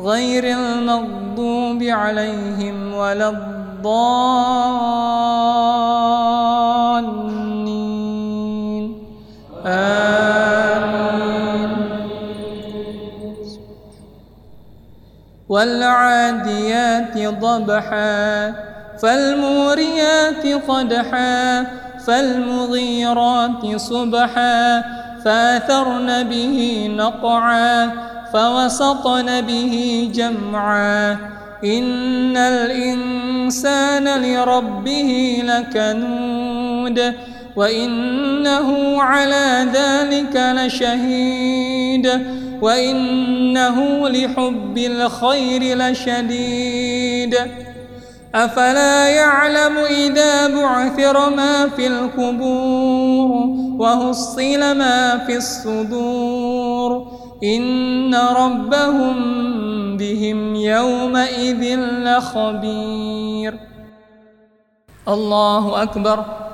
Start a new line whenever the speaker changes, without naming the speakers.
غير المغضوب عليهم ولا الضالين. آمين. والعاديات ضبحا فالموريات قدحا فالمغيرات صبحا فاثرن به نقعا فوسطن به جمعا. إن الإنسان لربه لكنود وإنه على ذلك لشهيد وإنه لحب الخير لشديد. أفلا يعلم إذا بعثر ما في القبور وهصل ما في الصدور. إن ربهم بهم يومئذ لخبير. الله أكبر.